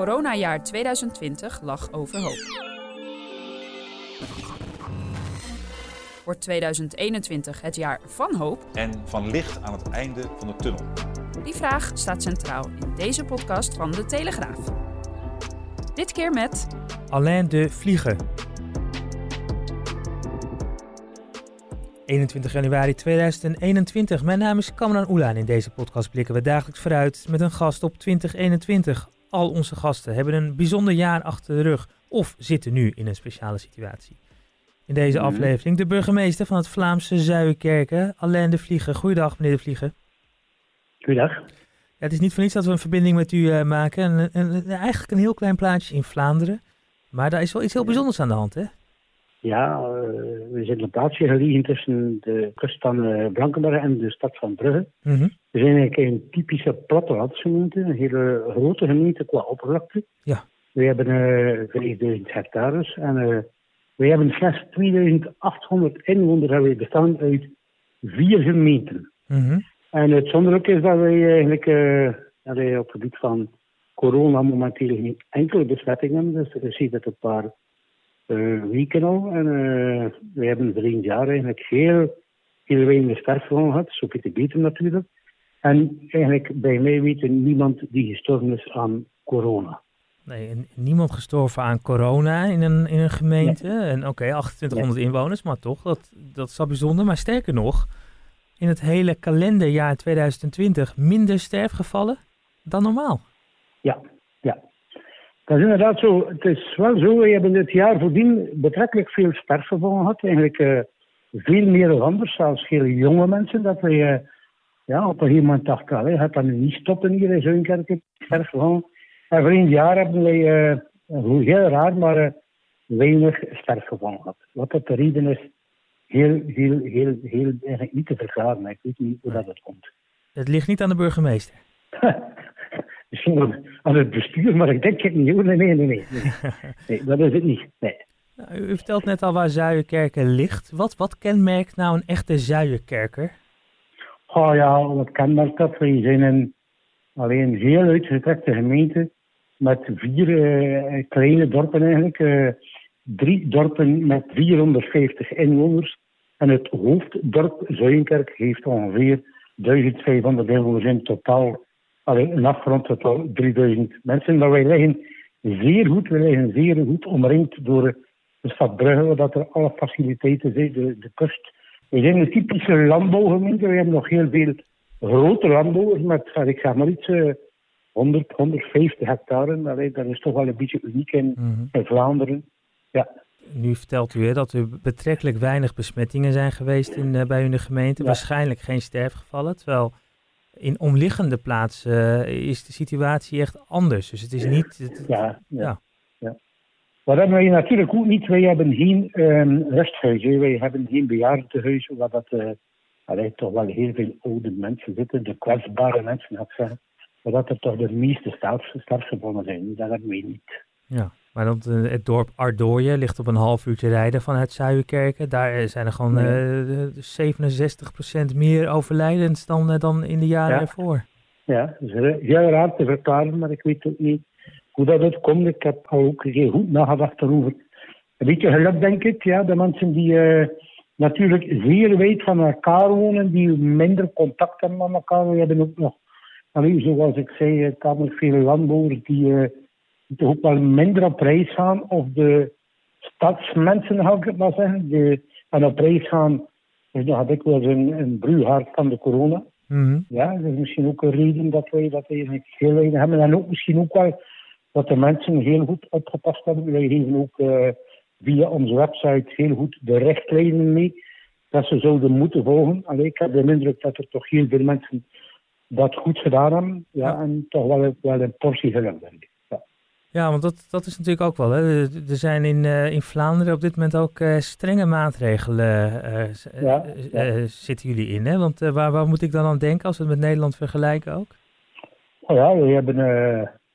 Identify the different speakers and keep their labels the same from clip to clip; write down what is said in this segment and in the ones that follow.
Speaker 1: Coronajaar 2020 lag overhoop. Wordt 2021 het jaar van hoop?
Speaker 2: en van licht aan het einde van de tunnel.
Speaker 1: Die vraag staat centraal in deze podcast van De Telegraaf. Dit keer met
Speaker 3: Alain de Vlieger. 21 januari 2021. Mijn naam is Kamran Oela en in deze podcast blikken we dagelijks vooruit met een gast op 2021. Al onze gasten hebben een bijzonder jaar achter de rug of zitten nu in een speciale situatie. In deze
Speaker 4: Mhm.
Speaker 3: aflevering de burgemeester van het Vlaamse Zuiderkerken, Alain de Vlieger. Goeiedag meneer de Vlieger.
Speaker 4: Goedendag.
Speaker 3: Ja, het is niet voor niets dat we een verbinding met u eh, maken. En, en- en eigenlijk een heel klein plaatsje in Vlaanderen. Maar daar is wel iets heel bijzonders aan de hand, hè?
Speaker 4: Ja, eh, we zijn op een plaatsje gelegen tussen de kust van eh, Blankenberg en de stad van Brugge.
Speaker 3: Mhm.
Speaker 4: We zijn eigenlijk een typische plattelandsgemeente, een hele grote gemeente qua oppervlakte.
Speaker 3: Ja.
Speaker 4: We hebben eh 5000 hectares en eh we hebben slechts 2800 inwoners en wij bestaan uit vier gemeenten.
Speaker 3: Mhm.
Speaker 4: En het zonderlijke is dat wij eigenlijk dat wij op het gebied van corona momenteel geen enkele besmetting hebben. Dus we zien dat een paar eh, weken al. En eh we hebben verleden jaar eigenlijk heel, heel weinig sterfgevallen gehad. Zo Pieter beter natuurlijk. En eigenlijk bij mij weten niemand die gestorven is aan corona.
Speaker 3: Nee, niemand gestorven aan corona in een, in een gemeente. En oké, 2800 inwoners, maar toch, dat, dat is wel bijzonder. Maar sterker nog, in het hele kalenderjaar 2020 minder sterfgevallen dan normaal.
Speaker 4: Ja. Dat is inderdaad zo. Het is wel zo, we hebben dit jaar voordien betrekkelijk veel sterfgevallen gehad. Eigenlijk eh, veel meer dan anders, zelfs heel jonge mensen. Dat we eh, ja, op een gegeven moment dachten, allee, gaat dat nu niet stoppen hier in Zuinkerken, sterfgevallen. En voor een jaar hebben wij, hoe heel raar, maar weinig sterfgevallen gehad. Wat dat de reden is, heel, heel, heel, heel, eigenlijk niet te verklaren. Ik weet niet hoe dat het komt.
Speaker 3: Het ligt niet aan de burgemeester.
Speaker 4: Misschien wel aan het bestuur, maar ik denk het niet. hoor. Nee, nee, nee, nee. Dat is het niet. Nee.
Speaker 3: Nou, u vertelt net al waar Zuiderkerken ligt. Wat, wat kenmerkt nou een echte Zuiderkerker?
Speaker 4: Oh ja, wat kenmerkt dat? Wij zijn een, alleen een heel uitgetrekte gemeente met vier eh, kleine dorpen eigenlijk. eh, drie dorpen met 450 inwoners. En het hoofddorp Zuijenkerk heeft ongeveer 1500 inwoners in totaal. Alleen een afgerond totaal 3000 mensen. Maar wij liggen zeer goed, wij liggen zeer goed omringd door de stad Brugge, waar er alle faciliteiten zijn, de, de kust. We zijn een typische landbouwgemeente. We hebben nog heel veel grote landbouwers met, ik zeg maar iets, eh, 100, 150 hectare. Allee, dat is toch wel een beetje uniek in,
Speaker 3: Mhm.
Speaker 4: in Vlaanderen. Ja,
Speaker 3: Nu vertelt u hè, dat er betrekkelijk weinig besmettingen zijn geweest in, eh, bij de gemeente.
Speaker 4: Ja.
Speaker 3: Waarschijnlijk geen sterfgevallen. Terwijl in omliggende plaatsen eh, is de situatie echt anders. Dus het is niet... het-
Speaker 4: ja, ja.
Speaker 3: Ja.
Speaker 4: hebben wij natuurlijk ook niet? Wij hebben geen ehm rusthuizen. Wij hebben geen bejaardentehuizen, waar dat, eh, toch wel heel veel oude mensen zitten. De kwetsbare mensen, ik zeggen. Maar dat er toch de meeste sterf- sterfgevallen zijn. Dat hebben wij niet.
Speaker 3: Ja, maar dat, eh, het dorp Ardooien ligt op een half uurtje rijden vanuit Zuiderkerken. Daar zijn er gewoon
Speaker 4: Ja.
Speaker 3: eh, eh, 67% meer overlijdens dan, dan in de jaren
Speaker 4: Ja.
Speaker 3: ervoor.
Speaker 4: Ja, dat is heel raar te verklaren, maar ik weet ook niet hoe dat het komt. Ik heb al ook heel goed nagedacht erover. Een beetje geluk, denk ik. Ja, de mensen die natuurlijk zeer wijd van elkaar wonen, die minder contact hebben met elkaar. We hebben ook nog, allee, zoals ik zei, tamelijk veel landbouwers die, toch ook wel minder op reis gaan. Of de stadsmensen, ga ik het maar zeggen, die aan op reis gaan. Dus dat had ik wel een, een van de corona.
Speaker 3: Mhm.
Speaker 4: Ja, dat is misschien ook een reden dat wij dat eigenlijk heel weinig hebben. En ook misschien ook wel dat de mensen heel goed opgepast hebben. Wij geven ook eh, via onze website heel goed de richtlijnen mee dat ze zouden moeten volgen. Allee, ik heb de indruk dat er toch heel veel mensen dat goed gedaan hebben. Ja,
Speaker 3: Ja.
Speaker 4: En toch wel, wel een portie geluk, denk ik. Ja.
Speaker 3: Want dat, dat is natuurlijk ook wel. Hè. Er zijn in, eh, in Vlaanderen op dit moment ook eh, strenge maatregelen. eh, z-
Speaker 4: Ja, ja.
Speaker 3: zitten jullie in? Hè? Want waar, waar moet ik dan aan denken als we het met Nederland vergelijken ook?
Speaker 4: Oh ja, we hebben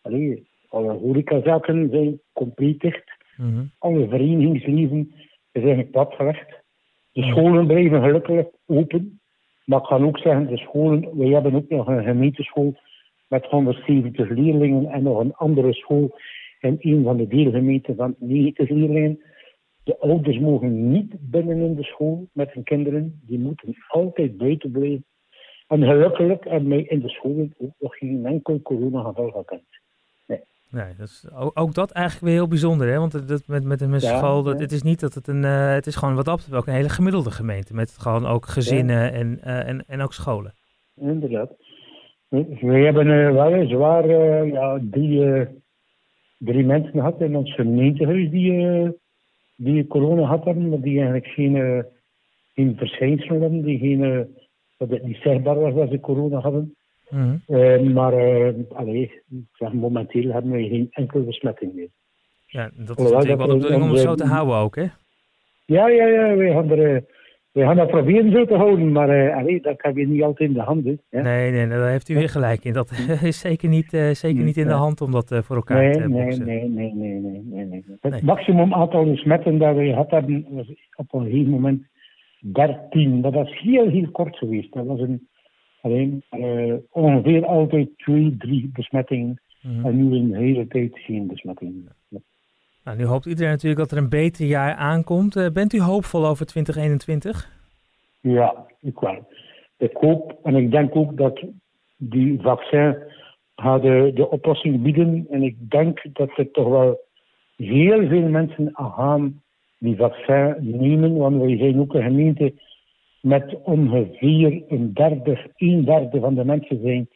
Speaker 4: allee, alle horecazaken zijn compleet dicht.
Speaker 3: Mhm.
Speaker 4: Alle verenigingsleven is eigenlijk platgelegd. De
Speaker 3: Ja.
Speaker 4: scholen blijven gelukkig open. Maar ik kan ook zeggen, de scholen, wij hebben ook nog een gemeenteschool met 170 leerlingen en nog een andere school in een van de deelgemeenten van 90 leerlingen. De ouders mogen niet binnen in de school met hun kinderen. Die moeten altijd buiten blijven. En gelukkig hebben wij in de scholen ook nog geen enkel coronageval gekend.
Speaker 3: Nee, dat is ook, ook dat eigenlijk weer heel bijzonder, hè? Want dat met, met een
Speaker 4: Ja,
Speaker 3: school, dat,
Speaker 4: ja.
Speaker 3: het is niet dat het een, eh, het is gewoon wat dat ook een hele gemiddelde gemeente. Met gewoon ook gezinnen en, eh, en, en ook scholen.
Speaker 4: Inderdaad. We hebben eh, weliswaar eh, ja, drie, eh, drie mensen gehad in ons gemeentehuis die, die corona hadden, maar die eigenlijk geen, geen verschijnselen hadden, die geen, dat het niet zichtbaar was dat ze corona hadden.
Speaker 3: Mhm.
Speaker 4: Maar allee, zeg, momenteel hebben we geen enkele besmetting meer.
Speaker 3: Ja, dat is natuurlijk wel de bedoeling om het zo te houden ook, hè?
Speaker 4: Ja, ja, ja, wij gaan, er, wij gaan dat proberen zo te houden, maar eh, allee, dat heb je niet altijd in de handen. hè.
Speaker 3: Nee, nee, daar heeft u weer gelijk in. Dat is zeker niet, eh, zeker niet in de hand om dat eh, voor elkaar
Speaker 4: Nee,
Speaker 3: te
Speaker 4: nee,
Speaker 3: boksen.
Speaker 4: nee, nee, nee, nee, nee, nee. Het
Speaker 3: Nee.
Speaker 4: maximum aantal besmetten dat we gehad hebben was op een gegeven moment 13. Maar dat is heel, heel kort geweest. Dat was een, alleen ongeveer altijd twee, drie besmettingen.
Speaker 3: Mhm.
Speaker 4: En nu de hele tijd geen besmettingen.
Speaker 3: Nou, nu hoopt iedereen natuurlijk dat er een beter jaar aankomt. Eh, bent u hoopvol over 2021?
Speaker 4: Ja, ik wel. Ik hoop en ik denk ook dat die vaccin de, de oplossing bieden. En ik denk dat er toch wel heel veel mensen gaan die vaccin nemen. Want wij zijn ook een gemeente met ongeveer een derde, een derde van de mensen zijn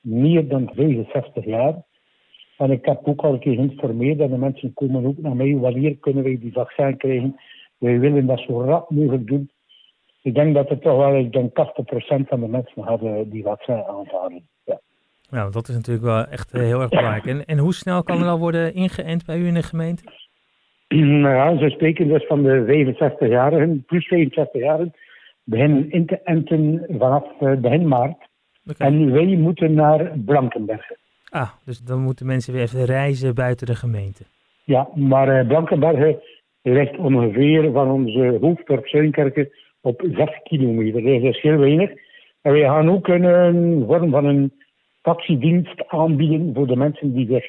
Speaker 4: meer dan 65 jaar. En ik heb ook al een keer geïnformeerd dat de mensen komen ook naar mij. Wanneer kunnen wij die vaccin krijgen? Wij willen dat zo rap mogelijk doen. Ik denk dat er toch wel, ik denk 80% van de mensen hadden die vaccin aanvaarden. Ja.
Speaker 3: Nou, dat is natuurlijk wel echt eh, heel erg belangrijk. En, en hoe snel kan er al worden ingeënt bij u in de gemeente?
Speaker 4: nou ja, ze spreken dus van de 65-jarigen, plus 65-jarigen, beginnen in te enten vanaf eh, begin maart. En wij moeten naar Blankenbergen.
Speaker 3: Ah, dus dan moeten mensen weer even reizen buiten de gemeente.
Speaker 4: Ja, maar eh, Blankenbergen ligt ongeveer van onze hoofddorp Zuinkerken op 6 kilometer. Dat is heel weinig. En wij gaan ook een, een vorm van een taxidienst aanbieden voor de mensen die zich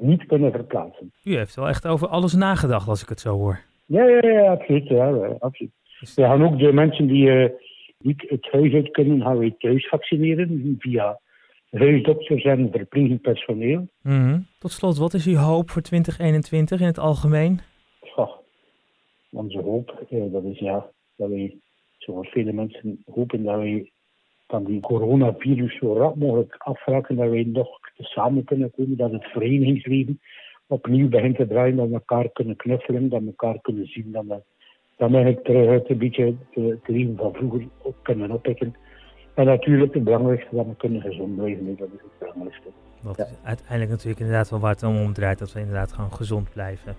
Speaker 4: niet kunnen verplaatsen.
Speaker 3: U heeft wel echt over alles nagedacht als ik het zo hoor.
Speaker 4: Ja, ja, ja, absoluut. Ja, absoluut.
Speaker 3: Dus-
Speaker 4: We gaan ook de mensen die eh, niet het huis uit kunnen, gaan wij thuis vaccineren via huisdokters en verplegend personeel.
Speaker 3: Mhm. Tot slot, wat is uw hoop voor 2021 in het algemeen?
Speaker 4: Goh, onze hoop, eh, dat is ja, dat wij, zoals vele mensen hopen, dat wij van die coronavirus zo rap mogelijk afraken, dat wij nog samen kunnen komen, dat het verenigingsleven opnieuw begint te draaien, dat we elkaar kunnen knuffelen, dat we elkaar kunnen zien, dat we dan eigenlijk terug het een beetje het, het leven van vroeger op kunnen oppikken. En natuurlijk het belangrijkste, dat we kunnen gezond blijven, dat is het belangrijkste. Ja.
Speaker 3: is uiteindelijk natuurlijk inderdaad wel waar het om draait. Dat we inderdaad gewoon gezond blijven.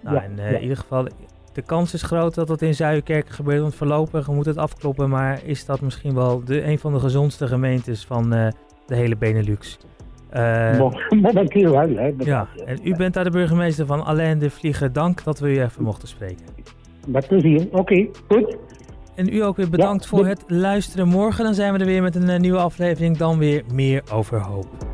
Speaker 3: Nou,
Speaker 4: Ja,
Speaker 3: en eh,
Speaker 4: ja.
Speaker 3: in ieder geval, de kans is groot dat dat in Zuiderkerk gebeurt. Want voorlopig, we moeten het afkloppen. Maar is dat misschien wel de, een van de gezondste gemeentes van eh, de hele Benelux?
Speaker 4: Mo- Momenteel wel, hè.
Speaker 3: ja, en u bent daar de burgemeester van Alain de Vlieger. Dank dat we u even mochten spreken.
Speaker 4: Met plezier. Oké, goed.
Speaker 3: En u ook weer bedankt
Speaker 4: Ja,
Speaker 3: voor het luisteren. Morgen dan zijn we er weer met een eh, nieuwe aflevering. Dan weer meer over hoop.